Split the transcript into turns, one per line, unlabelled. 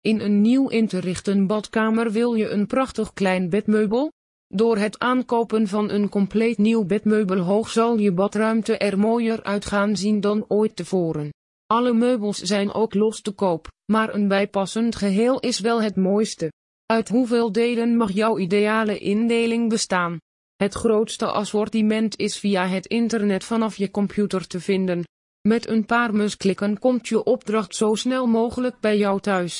In een nieuw in te richten badkamer wil je een prachtig klein bedmeubel? Door het aankopen van een compleet nieuw bedmeubel hoog zal je badruimte er mooier uit gaan zien dan ooit tevoren. Alle meubels zijn ook los te koop, maar een bijpassend geheel is wel het mooiste. Uit hoeveel delen mag jouw ideale indeling bestaan? Het grootste assortiment is via het internet vanaf je computer te vinden. Met een paar musklikken komt je opdracht zo snel mogelijk bij jou thuis.